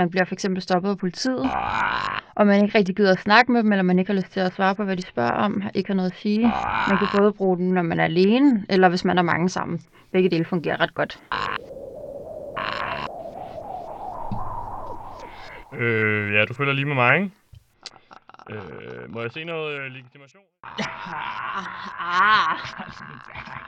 man bliver for eksempel stoppet af politiet, og man ikke rigtig gider at snakke med dem, eller man ikke har lyst til at svare på, hvad de spørger om, ikke har noget at sige. Man kan både bruge den, når man er alene, eller hvis man er mange sammen. Begge dele fungerer ret godt. Øh, ja, du følger lige med mig, ikke? Øh, må jeg se noget øh, legitimation? Ah, ah, ah,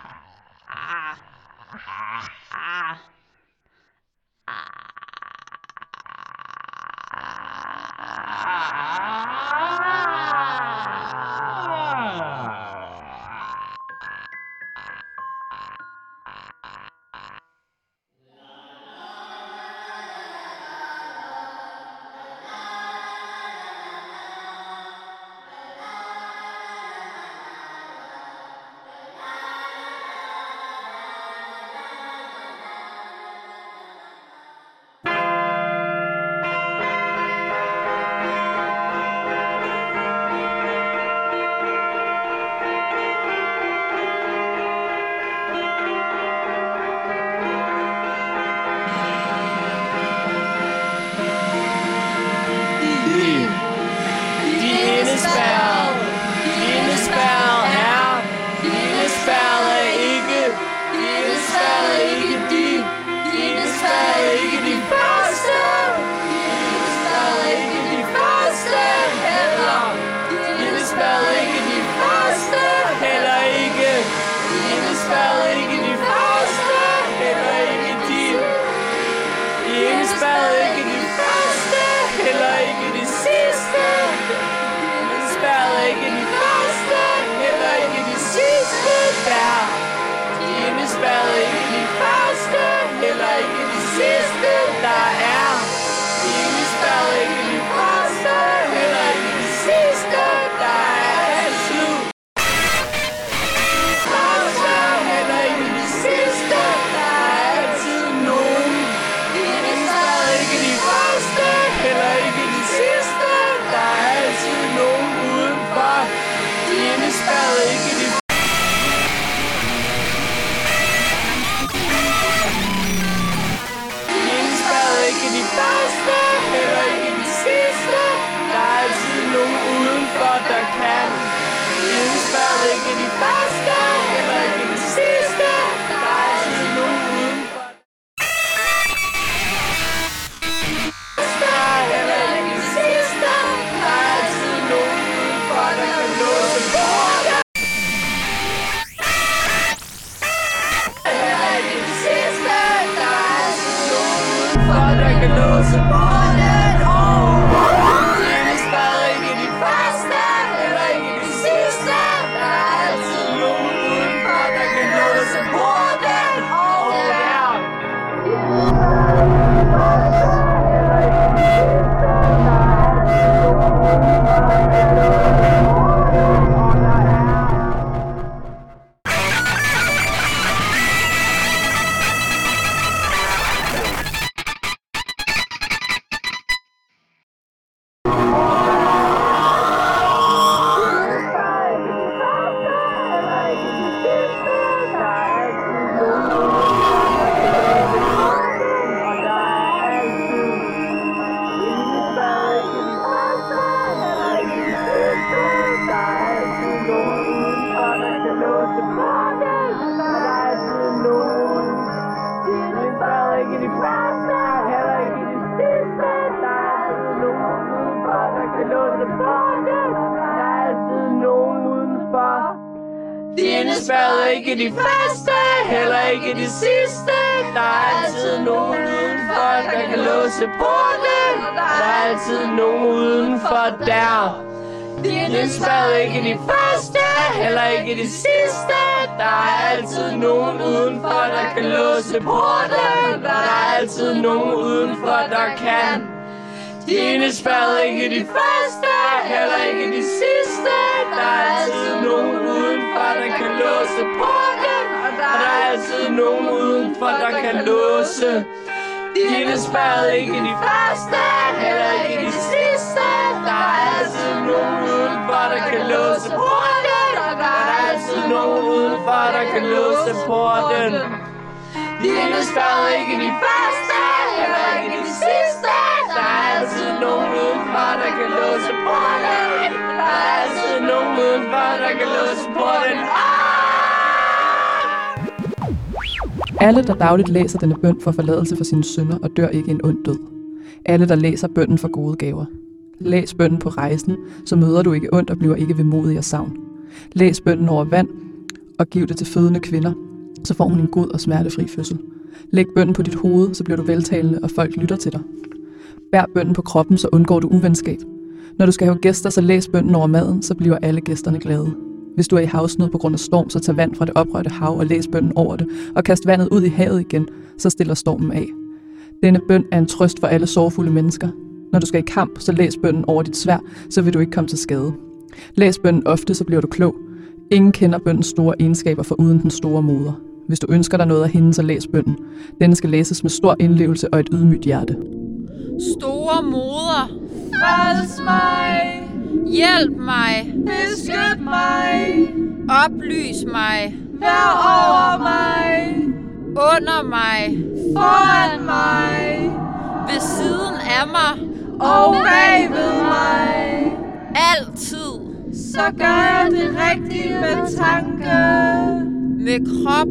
De der kan De ikke de første, heller ikke de sidste. Der er altid nogen udenfor, der kan låse porten. Der er altid nogen udenfor der. De indespærrede ikke de første, heller ikke de sidste. Der er altid nogen udenfor, der kan låse porten. Der er altid nogen udenfor, der kan. Dine spærrede ikke de første, heller ikke de sidste. Der er altid nogen udenfor, der kan låse porten. Og der er altid nogen udenfor, der kan låse. De indespærrede ikke de første, heller ikke de sidste. Der er altid nogen udenfor, der kan låse porten. Og der er altid nogen udenfor, der kan låse porten. De indespærrede ikke de første, heller ikke de sidste kan låse porten. Der er altid nogen udenfor, der kan låse porten. Ah! Alle, der dagligt læser denne bøn, får forladelse for sine synder og dør ikke en ond død. Alle, der læser bønnen for gode gaver. Læs bønnen på rejsen, så møder du ikke ondt og bliver ikke vemodig af savn. Læs bønnen over vand og giv det til fødende kvinder, så får hun en god og smertefri fødsel. Læg bønnen på dit hoved, så bliver du veltalende, og folk lytter til dig. Bær bønnen på kroppen, så undgår du uvenskab. Når du skal have gæster, så læs bønnen over maden, så bliver alle gæsterne glade. Hvis du er i havsnød på grund af storm, så tag vand fra det oprørte hav og læs bønnen over det, og kast vandet ud i havet igen, så stiller stormen af. Denne bøn er en trøst for alle sorgfulde mennesker. Når du skal i kamp, så læs bønnen over dit svær, så vil du ikke komme til skade. Læs bønnen ofte, så bliver du klog. Ingen kender bøndens store egenskaber for uden den store moder. Hvis du ønsker dig noget af hende, så læs bønnen. Denne skal læses med stor indlevelse og et ydmygt hjerte. Store moder, Frels mig, hjælp mig, beskyt mig, oplys mig, vær over mig, under mig, foran mig. Ved siden af mig, og bagved mig. altid, Så gør jeg det rigtige med tanke, med krop,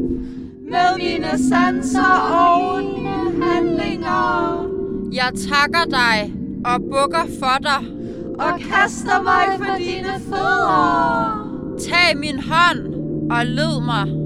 med mine sanser og. Jeg takker dig og bukker for dig. og kaster mig for dine fødder. Tag min hånd og led mig.